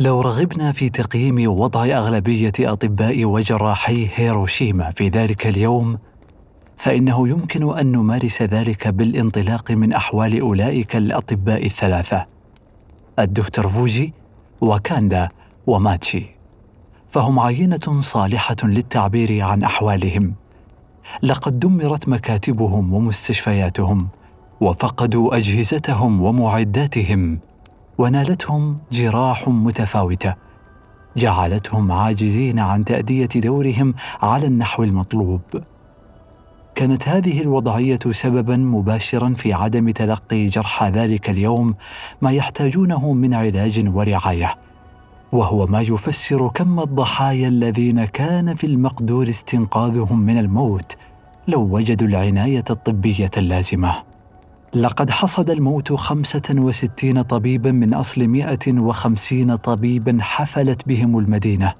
لو رغبنا في تقييم وضع أغلبية أطباء وجراحي هيروشيما في ذلك اليوم فإنه يمكن أن نمارس ذلك بالانطلاق من أحوال أولئك الأطباء الثلاثة الدكتور فوجي وكاندا وماتشي. فهم عينة صالحة للتعبير عن أحوالهم. لقد دمرت مكاتبهم ومستشفياتهم وفقدوا أجهزتهم ومعداتهم. ونالتهم جراح متفاوتة. جعلتهم عاجزين عن تأدية دورهم على النحو المطلوب. كانت هذه الوضعية سببا مباشرا في عدم تلقي جرحى ذلك اليوم ما يحتاجونه من علاج ورعاية. وهو ما يفسر كم الضحايا الذين كان في المقدور استنقاذهم من الموت لو وجدوا العناية الطبية اللازمة. لقد حصد الموت 65 طبيبا من أصل 150 طبيبا حفلت بهم المدينة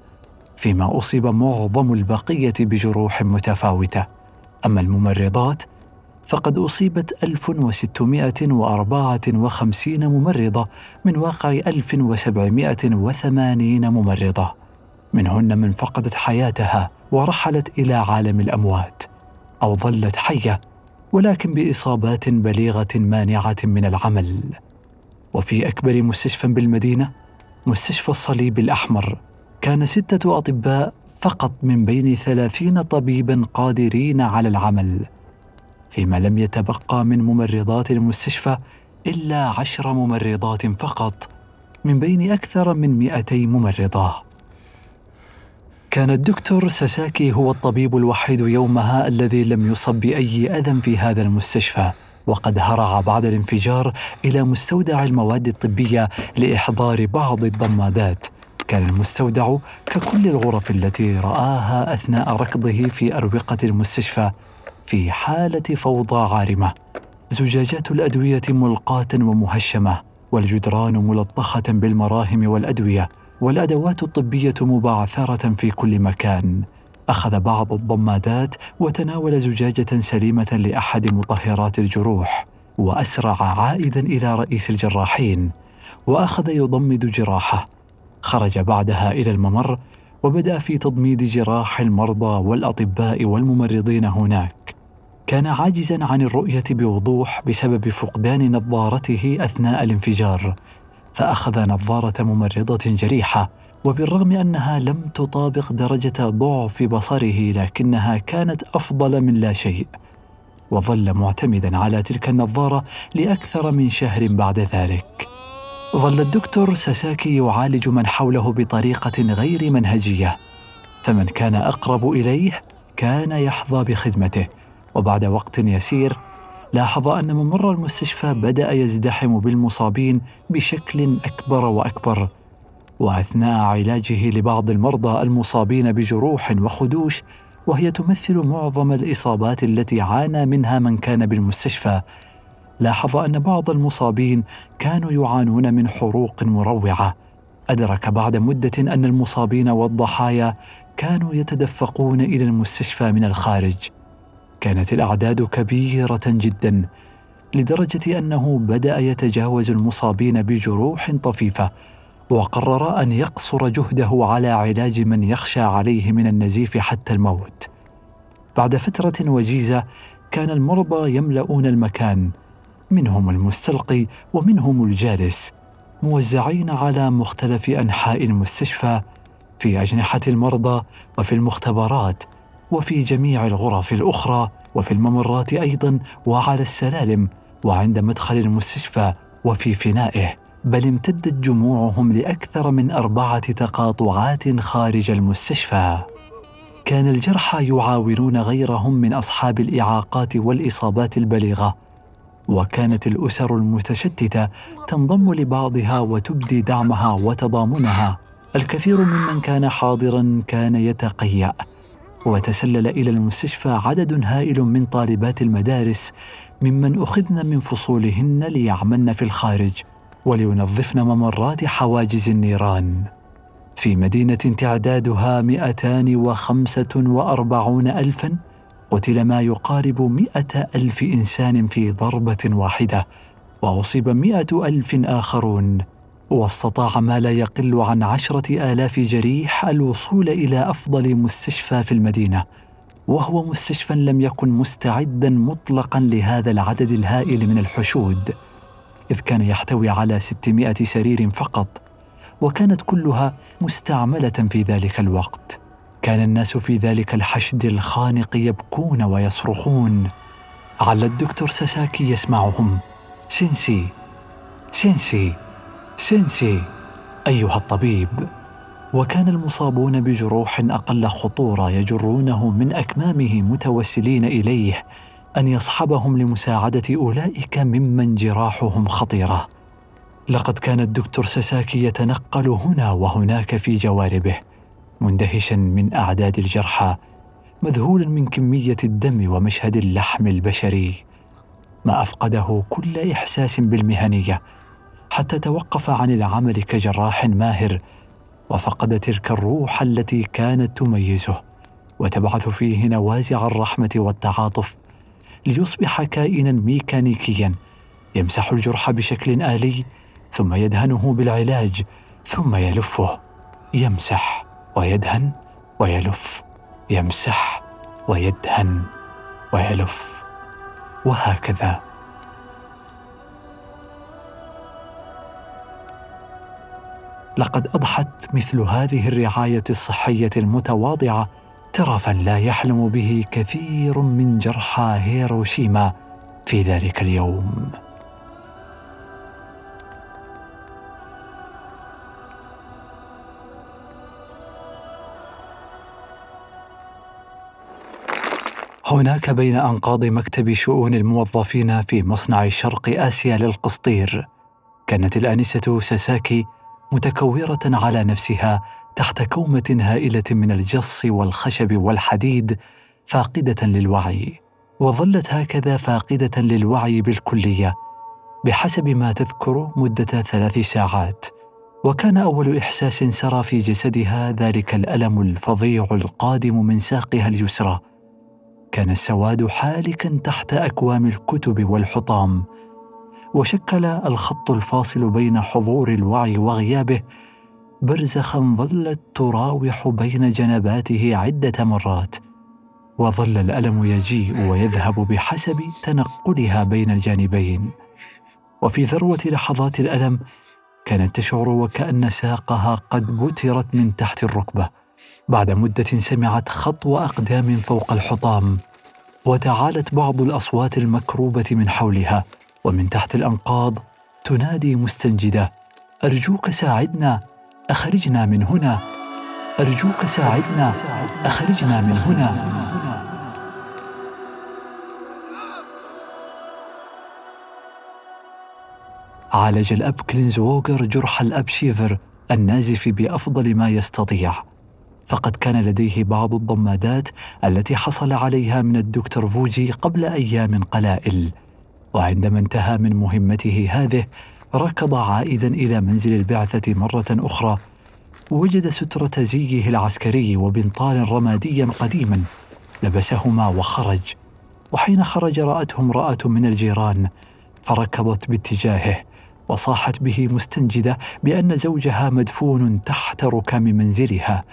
فيما أصيب معظم البقية بجروح متفاوتة. أما الممرضات فقد أصيبت 1654 ممرضة من واقع 1780 ممرضة. منهن من فقدت حياتها ورحلت إلى عالم الأموات أو ظلت حية ولكن بإصابات بليغة مانعة من العمل. وفي أكبر مستشفى بالمدينة مستشفى الصليب الأحمر كان ستة أطباء فقط من بين ثلاثين طبيبا قادرين على العمل فيما لم يتبقى من ممرضات المستشفى إلا عشر ممرضات فقط من بين أكثر من مئتي ممرضة. كان الدكتور ساساكي هو الطبيب الوحيد يومها الذي لم يصب بأي أذى في هذا المستشفى وقد هرع بعد الانفجار إلى مستودع المواد الطبية لإحضار بعض الضمادات. كان المستودع ككل الغرف التي رآها أثناء ركضه في أروقة المستشفى في حالة فوضى عارمة. زجاجات الأدوية ملقاة ومهشمة والجدران ملطخة بالمراهم والأدوية. والادوات الطبية مبعثرة في كل مكان. أخذ بعض الضمادات وتناول زجاجة سليمة لأحد مطهرات الجروح وأسرع عائدا إلى رئيس الجراحين وأخذ يضمد جراحه. خرج بعدها إلى الممر وبدأ في تضميد جراح المرضى والأطباء والممرضين هناك. كان عاجزا عن الرؤية بوضوح بسبب فقدان نظارته أثناء الانفجار فأخذ نظارة ممرضة جريحة وبالرغم أنها لم تطابق درجة ضعف بصره لكنها كانت أفضل من لا شيء. وظل معتمدا على تلك النظارة لأكثر من شهر بعد ذلك. ظل الدكتور ساساكي يعالج من حوله بطريقة غير منهجية. فمن كان أقرب إليه كان يحظى بخدمته وبعد وقت يسير لاحظ أن ممر المستشفى بدأ يزدحم بالمصابين بشكل أكبر وأكبر وأثناء علاجه لبعض المرضى المصابين بجروح وخدوش وهي تمثل معظم الإصابات التي عانى منها من كان بالمستشفى. لاحظ أن بعض المصابين كانوا يعانون من حروق مروعة. أدرك بعد مدة أن المصابين والضحايا كانوا يتدفقون إلى المستشفى من الخارج. كانت الأعداد كبيرة جدا لدرجة أنه بدأ يتجاوز المصابين بجروح طفيفة وقرر أن يقصر جهده على علاج من يخشى عليه من النزيف حتى الموت. بعد فترة وجيزة كان المرضى يملؤون المكان منهم المستلقي ومنهم الجالس موزعين على مختلف أنحاء المستشفى في أجنحة المرضى وفي المختبرات وفي جميع الغرف الأخرى وفي الممرات أيضا وعلى السلالم وعند مدخل المستشفى وفي فنائه بل امتدت جموعهم لأكثر من أربعة تقاطعات خارج المستشفى. كان الجرحى يعاونون غيرهم من أصحاب الإعاقات والإصابات البليغة وكانت الأسر المتشتتة تنضم لبعضها وتبدي دعمها وتضامنها. الكثير ممن كان حاضرا كان يتقيأ. وتسلل إلى المستشفى عدد هائل من طالبات المدارس ممن أخذن من فصولهن ليعملن في الخارج ولينظفن ممرات حواجز النيران. في مدينة تعدادها 245 ألفا قتل ما يقارب مئة ألف إنسان في ضربة واحدة وأصيب مئة ألف آخرون. واستطاع ما لا يقل عن عشرة آلاف جريح الوصول إلى أفضل مستشفى في المدينة وهو مستشفى لم يكن مستعدا مطلقا لهذا العدد الهائل من الحشود إذ كان يحتوي على 600 سرير فقط وكانت كلها مستعملة في ذلك الوقت. كان الناس في ذلك الحشد الخانق يبكون ويصرخون. على الدكتور ساساكي يسمعهم. سينسي سينسي سينسي أيها الطبيب. وكان المصابون بجروح أقل خطورة يجرونه من أكمامه متوسلين إليه أن يصحبهم لمساعدة أولئك ممن جراحهم خطيرة. لقد كان الدكتور ساساكي يتنقل هنا وهناك في جواربه مندهشا من أعداد الجرحى مذهولا من كمية الدم ومشهد اللحم البشري. ما أفقده كل إحساس بالمهنية حتى توقف عن العمل كجراح ماهر وفقد تلك الروح التي كانت تميزه وتبعث فيه نوازع الرحمة والتعاطف ليصبح كائنا ميكانيكيا يمسح الجرح بشكل آلي ثم يدهنه بالعلاج ثم يلفه يمسح ويدهن ويلف يمسح ويدهن ويلف وهكذا. لقد أضحت مثل هذه الرعاية الصحية المتواضعة ترفا لا يحلم به كثير من جرحى هيروشيما في ذلك اليوم. هناك بين أنقاض مكتب شؤون الموظفين في مصنع شرق آسيا للقسطير. كانت الأنسة ساساكي متكورة على نفسها تحت كومة هائلة من الجص والخشب والحديد فاقدة للوعي وظلت هكذا فاقدة للوعي بالكلية بحسب ما تذكر مدة ثلاث ساعات وكان أول إحساس سرى في جسدها ذلك الألم الفظيع القادم من ساقها اليسرى. كان السواد حالكا تحت أكوام الكتب والحطام وشكل الخط الفاصل بين حضور الوعي وغيابه برزخا ظلت تراوح بين جنباته عدة مرات وظل الألم يجيء ويذهب بحسب تنقلها بين الجانبين. وفي ذروة لحظات الألم كانت تشعر وكأن ساقها قد بترت من تحت الركبة بعد مدة سمعت خطو أقدام فوق الحطام وتعالت بعض الأصوات المكروبة من حولها. ومن تحت الأنقاض تنادي مستنجدة أرجوك ساعدنا أخرجنا من هنا. أرجوك ساعدنا أخرجنا من هنا. عالج الأب كلينزووغر جرح الأب شيفر النازف بأفضل ما يستطيع. فقد كان لديه بعض الضمادات التي حصل عليها من الدكتور فوجي قبل أيام قلائل. وعندما انتهى من مهمته هذه ركض عائدا إلى منزل البعثة مرة أخرى وجد ستره زيه العسكري وبنطال رماديا قديما لبسهما وخرج. وحين خرج رأته امرأة من الجيران فركضت باتجاهه وصاحت به مستنجدة بأن زوجها مدفون تحت ركام منزلها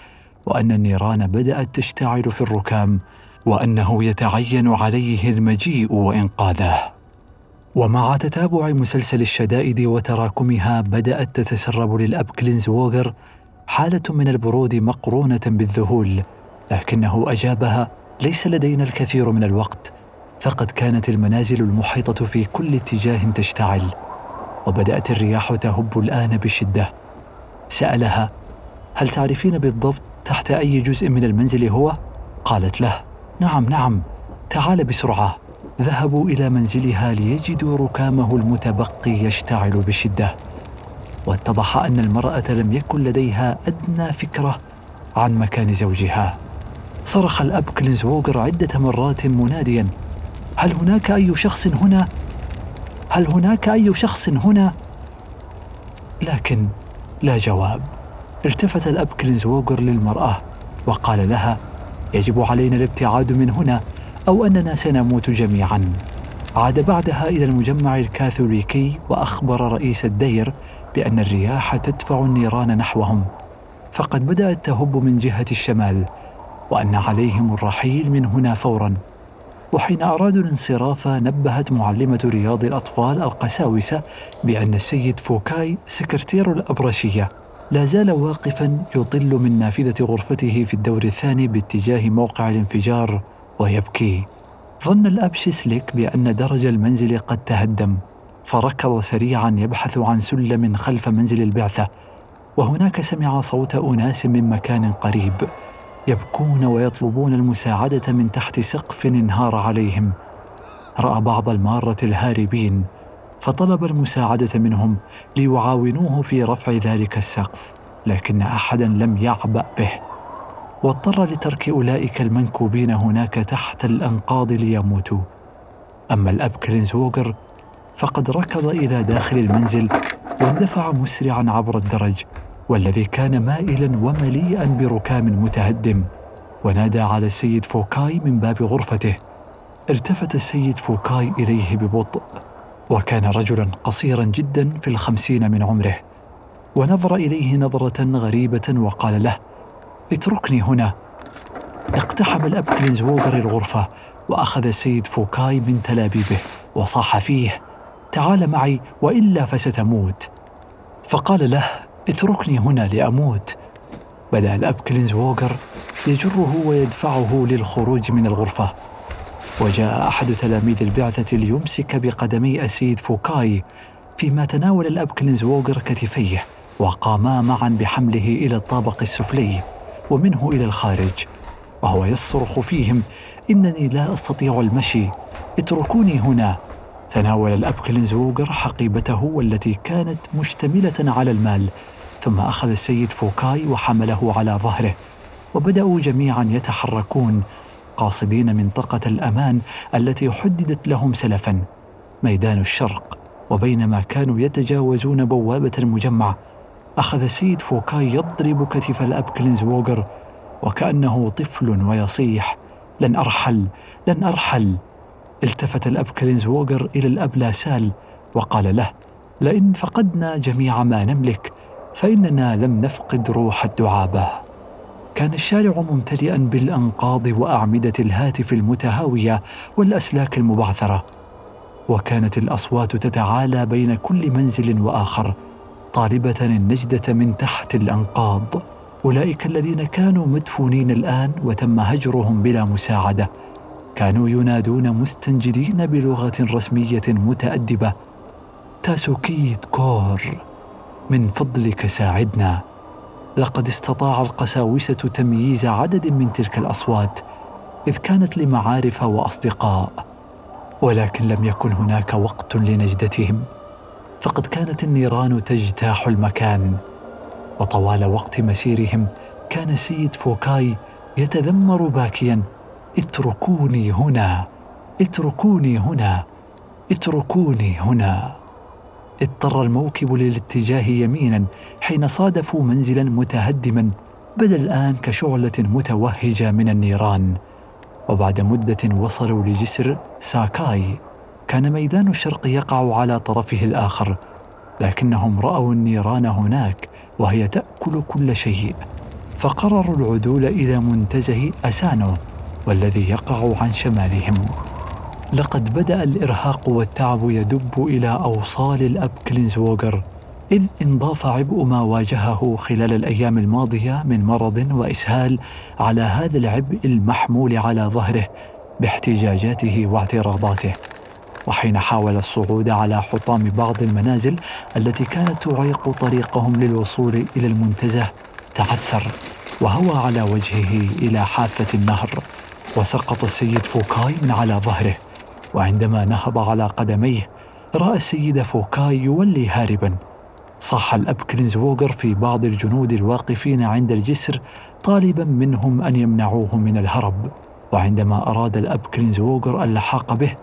وأن النيران بدأت تشتعل في الركام وأنه يتعين عليه المجيء وإنقاذه. ومع تتابع مسلسل الشدائد وتراكمها بدأت تتسرب للأب كلينزوغر حالة من البرود مقرونة بالذهول لكنه أجابها ليس لدينا الكثير من الوقت فقد كانت المنازل المحيطة في كل اتجاه تشتعل وبدأت الرياح تهب الآن بشدة. سألها هل تعرفين بالضبط تحت أي جزء من المنزل هو؟ قالت له نعم نعم تعال بسرعة. ذهبوا إلى منزلها ليجدوا ركامه المتبقي يشتعل بشدة. واتضح أن المرأة لم يكن لديها أدنى فكرة عن مكان زوجها. صرخ الأب كلينزوغر عدة مرات مناديا. هل هناك أي شخص هنا؟ هل هناك أي شخص هنا؟ لكن لا جواب. التفت الأب كلينزوغر للمرأة وقال لها يجب علينا الابتعاد من هنا. أو أننا سنموت جميعا. عاد بعدها إلى المجمع الكاثوليكي وأخبر رئيس الدير بأن الرياح تدفع النيران نحوهم. فقد بدأت تهب من جهة الشمال وأن عليهم الرحيل من هنا فورا. وحين أرادوا الانصراف نبهت معلمة رياض الأطفال القساوسة بأن السيد فوكاي سكرتير الأبرشية لا زال واقفا يطل من نافذة غرفته في الدور الثاني باتجاه موقع الانفجار. ويبكي. ظن الأب شيسليك بأن درج المنزل قد تهدم فركض سريعا يبحث عن سلم خلف منزل البعثة وهناك سمع صوت أناس من مكان قريب يبكون ويطلبون المساعدة من تحت سقف انهار عليهم. رأى بعض المارة الهاربين فطلب المساعدة منهم ليعاونوه في رفع ذلك السقف لكن أحدا لم يعبأ به. واضطر لترك أولئك المنكوبين هناك تحت الأنقاض ليموتوا. أما الأب كلينزوغر فقد ركض إلى داخل المنزل واندفع مسرعا عبر الدرج والذي كان مائلا ومليئا بركام متهدم ونادى على السيد فوكاي من باب غرفته. التفت السيد فوكاي إليه ببطء وكان رجلا قصيرا جدا في الخمسين من عمره ونظر إليه نظرة غريبة وقال له اتركني هنا. اقتحم الاب كلينزوغر الغرفة وأخذ السيد فوكاي من تلابيبه وصاح فيه. تعال معي وإلا فستموت. فقال له اتركني هنا لأموت. بدأ الاب كلينزوغر يجره ويدفعه للخروج من الغرفة. وجاء أحد تلاميذ البعثة ليمسك بقدمي السيد فوكاي فيما تناول الاب كلينزوغر كتفيه وقاما معا بحمله إلى الطابق السفلي. ومنه إلى الخارج وهو يصرخ فيهم إنني لا أستطيع المشي اتركوني هنا. تناول الاب كلينزوغر حقيبته والتي كانت مشتملة على المال ثم أخذ السيد فوكاي وحمله على ظهره وبدأوا جميعا يتحركون قاصدين منطقة الأمان التي حددت لهم سلفا ميدان الشرق وبينما كانوا يتجاوزون بوابة المجمع. أخذ السيد فوكاي يضرب كتف الأب كلينزوغر وكأنه طفل ويصيح لن أرحل لن أرحل. التفت الأب كلينزوغر إلى الأب لاسال وقال له لئن فقدنا جميع ما نملك فإننا لم نفقد روح الدعابة. كان الشارع ممتلئا بالأنقاض وأعمدة الهاتف المتهاوية والأسلاك المبعثرة وكانت الأصوات تتعالى بين كل منزل وآخر. طالبه النجدة من تحت الأنقاض. أولئك الذين كانوا مدفونين الآن وتم هجرهم بلا مساعدة. كانوا ينادون مستنجدين بلغة رسمية متأدبة. تاسوكيت كور من فضلك ساعدنا. لقد استطاع القساوسة تمييز عدد من تلك الأصوات إذ كانت لمعارف وأصدقاء. ولكن لم يكن هناك وقت لنجدتهم. فقد كانت النيران تجتاح المكان. وطوال وقت مسيرهم كان سيد فوكاي يتذمر باكيا اتركوني هنا اتركوني هنا اتركوني هنا. اضطر الموكب للاتجاه يمينا حين صادفوا منزلا متهدما بدا الآن كشعلة متوهجة من النيران. وبعد مدة وصلوا لجسر ساكاي. كان ميدان الشرق يقع على طرفه الآخر لكنهم رأوا النيران هناك وهي تأكل كل شيء فقرروا العدول إلى منتزه أسانو والذي يقع عن شمالهم. لقد بدأ الإرهاق والتعب يدب إلى أوصال الاب كلينزوغر إذ انضاف عبء ما واجهه خلال الأيام الماضية من مرض وإسهال على هذا العبء المحمول على ظهره باحتجاجاته واعتراضاته. وحين حاول الصعود على حطام بعض المنازل التي كانت تعيق طريقهم للوصول إلى المنتزه تعثر وهوى على وجهه إلى حافة النهر. وسقط السيد فوكاي من على ظهره وعندما نهض على قدميه رأى السيد فوكاي يولي هاربا. صاح الأب كلينزوغر في بعض الجنود الواقفين عند الجسر طالبا منهم أن يمنعوه من الهرب. وعندما أراد الأب كلينزوغر اللحاق به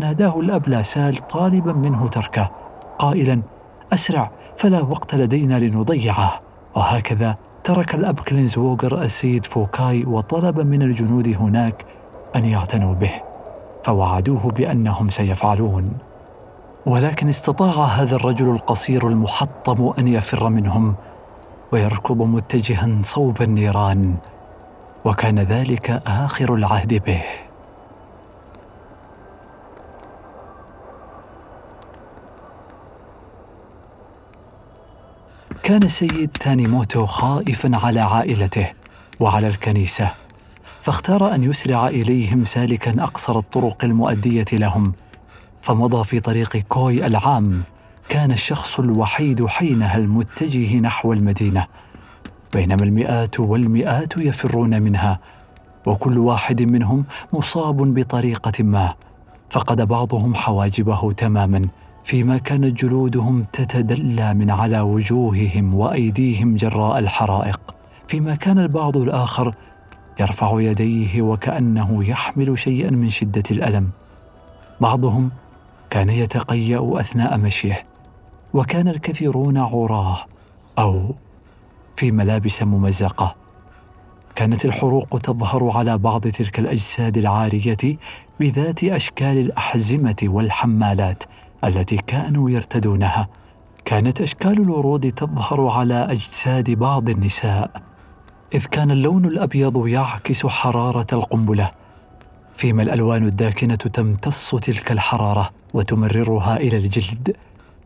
ناداه الأب لاسال طالبا منه تركه. قائلا أسرع فلا وقت لدينا لنضيعه. وهكذا ترك الأب كلينزوغر السيد فوكاي وطلب من الجنود هناك أن يعتنوا به. فوعدوه بأنهم سيفعلون. ولكن استطاع هذا الرجل القصير المحطم أن يفر منهم ويركض متجها صوب النيران. وكان ذلك آخر العهد به. كان السيد تانيموتو خائفا على عائلته وعلى الكنيسة فاختار أن يسرع إليهم سالكا أقصر الطرق المؤدية لهم. فمضى في طريق كوي العام كان الشخص الوحيد حينها المتجه نحو المدينة. بينما المئات والمئات يفرون منها وكل واحد منهم مصاب بطريقة ما فقد بعضهم حواجبه تماما. فيما كانت جلودهم تتدلى من على وجوههم وأيديهم جراء الحرائق. فيما كان البعض الآخر يرفع يديه وكأنه يحمل شيئا من شدة الألم. بعضهم كان يتقيأ أثناء مشيه وكان الكثيرون عراه أو في ملابس ممزقة. كانت الحروق تظهر على بعض تلك الأجساد العارية بذات أشكال الأحزمة والحمالات. التي كانوا يرتدونها كانت أشكال الورود تظهر على أجساد بعض النساء إذ كان اللون الأبيض يعكس حرارة القنبلة فيما الألوان الداكنة تمتص تلك الحرارة وتمررها إلى الجلد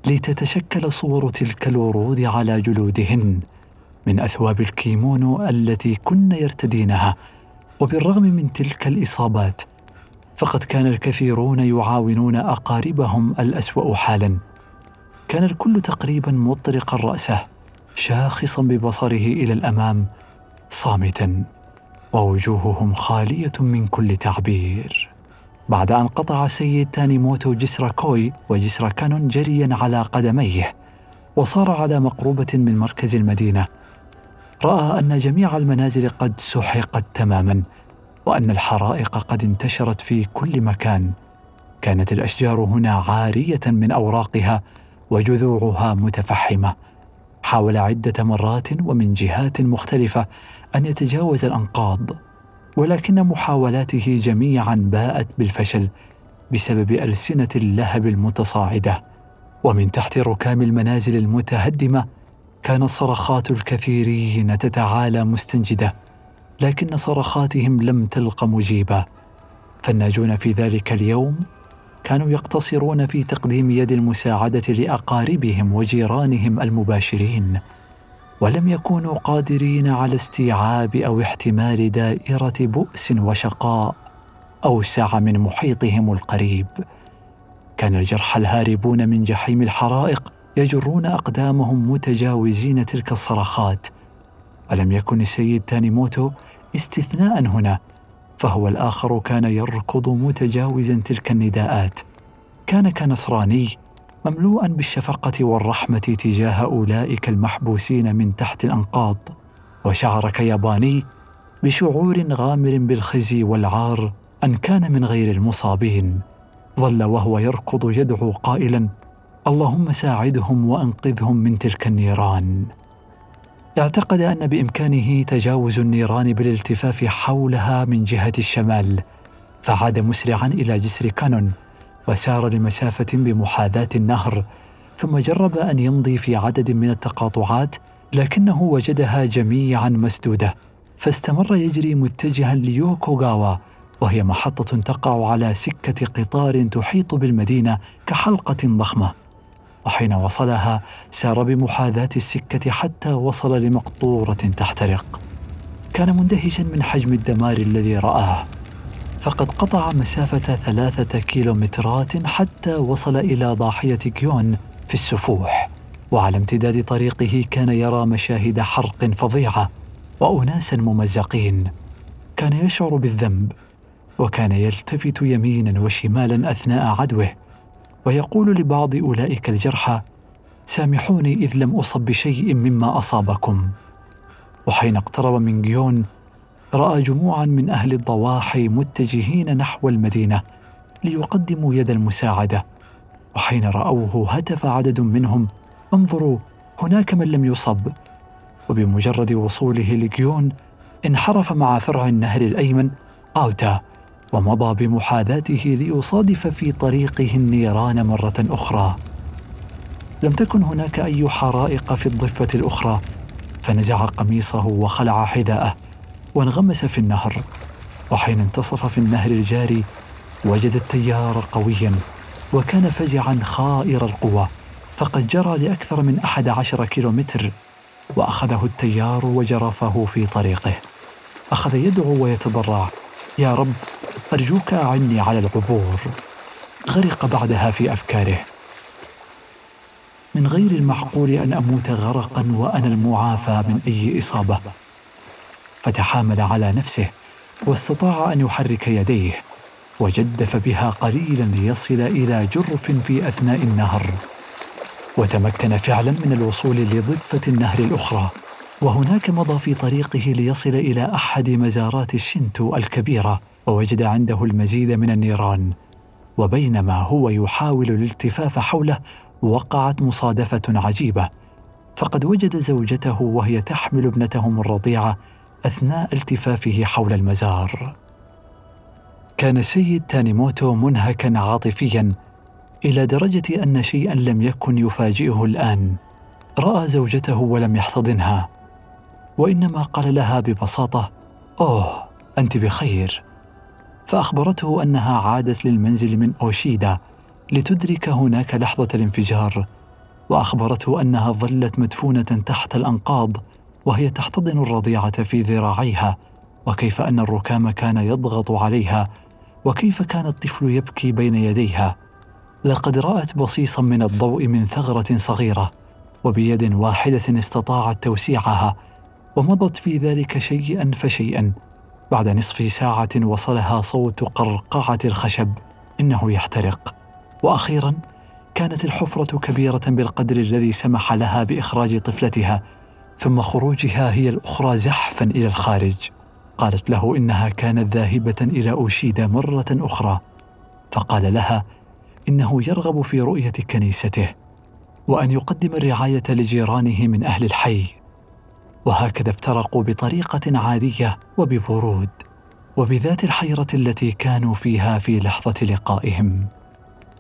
لتتشكل صور تلك الورود على جلودهن من أثواب الكيمونو التي كن يرتدينها وبالرغم من تلك الإصابات فقد كان الكثيرون يعاونون أقاربهم الأسوأ حالا. كان الكل تقريبا مطرقا راسه شاخصا ببصره إلى الأمام صامتا ووجوههم خالية من كل تعبير. بعد أن قطع سيد تانيموتو جسر كوي وجسر كانون جريا على قدميه وصار على مقروبه من مركز المدينة رأى أن جميع المنازل قد سحقت تماما. وأن الحرائق قد انتشرت في كل مكان. كانت الأشجار هنا عارية من أوراقها وجذوعها متفحمة. حاول عدة مرات ومن جهات مختلفة أن يتجاوز الأنقاض ولكن محاولاته جميعا باءت بالفشل بسبب ألسنة اللهب المتصاعدة. ومن تحت ركام المنازل المتهدمة كانت صرخات الكثيرين تتعالى مستنجدة. لكن صرخاتهم لم تلق مجيبا فالناجون في ذلك اليوم كانوا يقتصرون في تقديم يد المساعدة لأقاربهم وجيرانهم المباشرين ولم يكونوا قادرين على استيعاب أو احتمال دائرة بؤس وشقاء اوسع من محيطهم القريب. كان الجرحى الهاربون من جحيم الحرائق يجرون أقدامهم متجاوزين تلك الصرخات ولم يكن السيد تانيموتو استثناء هنا؟ فهو الآخر كان يركض متجاوزا تلك النداءات. كان كنصراني مملوءا بالشفقة والرحمة تجاه أولئك المحبوسين من تحت الأنقاض. وشعر كياباني بشعور غامر بالخزي والعار أن كان من غير المصابين. ظل وهو يركض يدعو قائلا اللهم ساعدهم وأنقذهم من تلك النيران. اعتقد أن بإمكانه تجاوز النيران بالالتفاف حولها من جهة الشمال فعاد مسرعا إلى جسر كانون وسار لمسافة بمحاذاة النهر ثم جرب أن يمضي في عدد من التقاطعات لكنه وجدها جميعا مسدودة فاستمر يجري متجها ليوكوغاوا وهي محطة تقع على سكة قطار تحيط بالمدينة كحلقة ضخمة. وحين وصلها سار بمحاذاة السكة حتى وصل لمقطورة تحترق. كان مندهشا من حجم الدمار الذي رآه فقد قطع مسافة ثلاثة كيلومترات حتى وصل إلى ضاحية كيون في السفوح. وعلى امتداد طريقه كان يرى مشاهد حرق فظيعه واناسا ممزقين. كان يشعر بالذنب وكان يلتفت يمينا وشمالا أثناء عدوه. ويقول لبعض أولئك الجرحى سامحوني إذ لم أصب بشيء مما أصابكم. وحين اقترب من جيون رأى جموعا من أهل الضواحي متجهين نحو المدينة ليقدموا يد المساعدة. وحين رأوه هتف عدد منهم انظروا هناك من لم يصب. وبمجرد وصوله لجيون انحرف مع فرع النهر الأيمن اوتا ومضى بمحاذاته ليصادف في طريقه النيران مرة أخرى. لم تكن هناك أي حرائق في الضفة الأخرى فنزع قميصه وخلع حذاءه وانغمس في النهر. وحين انتصف في النهر الجاري وجد التيار قويا وكان فزعا خائر القوى. فقد جرى لأكثر من أحد عشر كيلومتر وأخذه التيار وجرفه في طريقه. أخذ يدعو ويتضرع يا رب أرجوك أعني على العبور. غرق بعدها في أفكاره. من غير المعقول أن أموت غرقا وأنا المعافى من أي إصابة. فتحامل على نفسه واستطاع أن يحرك يديه وجدف بها قليلا ليصل إلى جرف في أثناء النهر. وتمكن فعلا من الوصول لضفة النهر الأخرى. وهناك مضى في طريقه ليصل إلى أحد مزارات الشنتو الكبيرة. ووجد عنده المزيد من النيران وبينما هو يحاول الالتفاف حوله وقعت مصادفة عجيبة. فقد وجد زوجته وهي تحمل ابنتهم الرضيعة أثناء التفافه حول المزار. كان السيد تانيموتو منهكا عاطفيا إلى درجة أن شيئا لم يكن يفاجئه الآن. رأى زوجته ولم يحتضنها. وإنما قال لها ببساطة أوه أنت بخير. فأخبرته أنها عادت للمنزل من أوشيدا لتدرك هناك لحظة الانفجار وأخبرته أنها ظلت مدفونة تحت الأنقاض وهي تحتضن الرضيعة في ذراعيها وكيف أن الركام كان يضغط عليها وكيف كان الطفل يبكي بين يديها. لقد رأت بصيصا من الضوء من ثغرة صغيرة وبيد واحدة استطاعت توسيعها ومضت في ذلك شيئا فشيئا. بعد نصف ساعة وصلها صوت قرقعة الخشب إنه يحترق. وأخيرا كانت الحفرة كبيرة بالقدر الذي سمح لها بإخراج طفلتها ثم خروجها هي الأخرى زحفا إلى الخارج. قالت له إنها كانت ذاهبة إلى أوشيدا مرة أخرى. فقال لها إنه يرغب في رؤية كنيسته وأن يقدم الرعاية لجيرانه من أهل الحي. وهكذا افترقوا بطريقة عادية وببرود وبذات الحيرة التي كانوا فيها في لحظة لقائهم.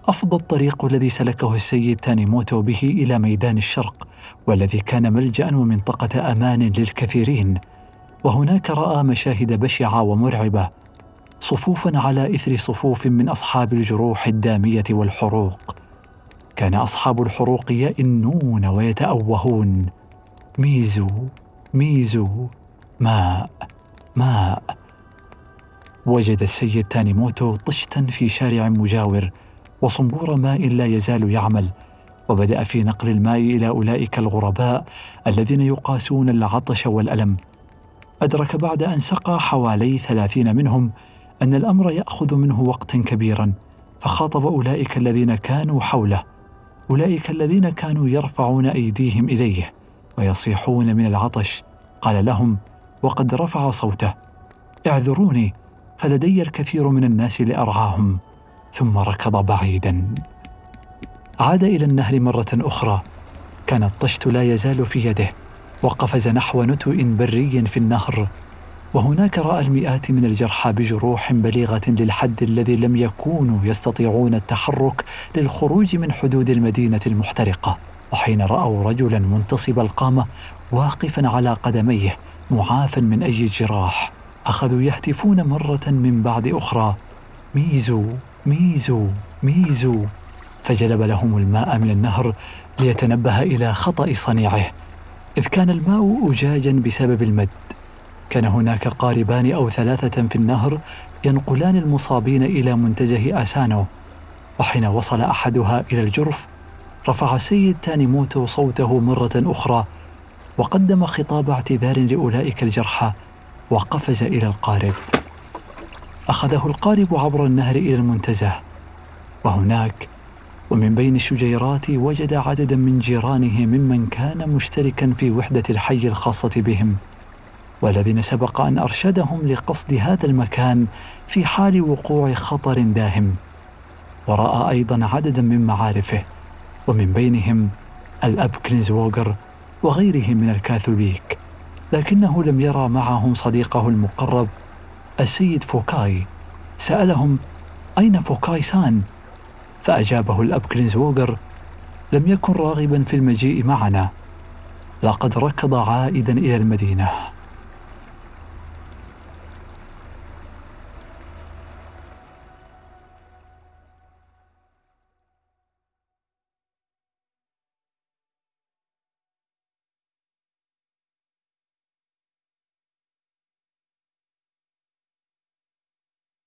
افضى الطريق الذي سلكه السيد تانيموتو به إلى ميدان الشرق والذي كان ملجا ومنطقة أمان للكثيرين. وهناك رأى مشاهد بشعة ومرعبة صفوفا على إثر صفوف من أصحاب الجروح الدامية والحروق. كان أصحاب الحروق يئنون ويتأوهون. ميزو. ميزو. ماء ماء وجد السيد تانيموتو طشتا في شارع مجاور وصنبور ماء لا يزال يعمل وبدأ في نقل الماء إلى أولئك الغرباء الذين يقاسون العطش والألم. أدرك بعد أن سقى حوالي ثلاثين منهم أن الأمر يأخذ منه وقتا كبيرا فخاطب أولئك الذين كانوا حوله أولئك الذين كانوا يرفعون أيديهم إليه. ويصيحون من العطش. قال لهم وقد رفع صوته. اعذروني فلدي الكثير من الناس لأرعاهم. ثم ركض بعيدا. عاد إلى النهر مرة أخرى. كان الطشت لا يزال في يده. وقفز نحو نتوء بري في النهر. وهناك رأى المئات من الجرحى بجروح بليغة للحد الذي لم يكونوا يستطيعون التحرك للخروج من حدود المدينة المحترقة. وحين رأوا رجلا منتصب القامة واقفا على قدميه معافى من أي جراح أخذوا يهتفون مرة من بعد أخرى. ميزو ميزو ميزو. فجلب لهم الماء من النهر ليتنبه إلى خطأ صنيعه. إذ كان الماء أجاجا بسبب المد. كان هناك قاربان أو ثلاثة في النهر ينقلان المصابين إلى منتزه آسانو. وحين وصل أحدها إلى الجرف رفع السيد تانيموتو صوته مرة أخرى وقدم خطاب اعتذار لأولئك الجرحى وقفز إلى القارب. أخذه القارب عبر النهر إلى المنتزه وهناك ومن بين الشجيرات وجد عددا من جيرانه ممن كان مشتركا في وحدة الحي الخاصة بهم والذين سبق أن أرشدهم لقصد هذا المكان في حال وقوع خطر داهم. ورأى أيضا عددا من معارفه ومن بينهم الاب كلينزووغر وغيره من الكاثوليك لكنه لم يرى معهم صديقه المقرب السيد فوكاي. سألهم أين فوكاي سان؟ فأجابه الأب كلينزوغر لم يكن راغبا في المجيء معنا. لقد ركض عائدا إلى المدينة.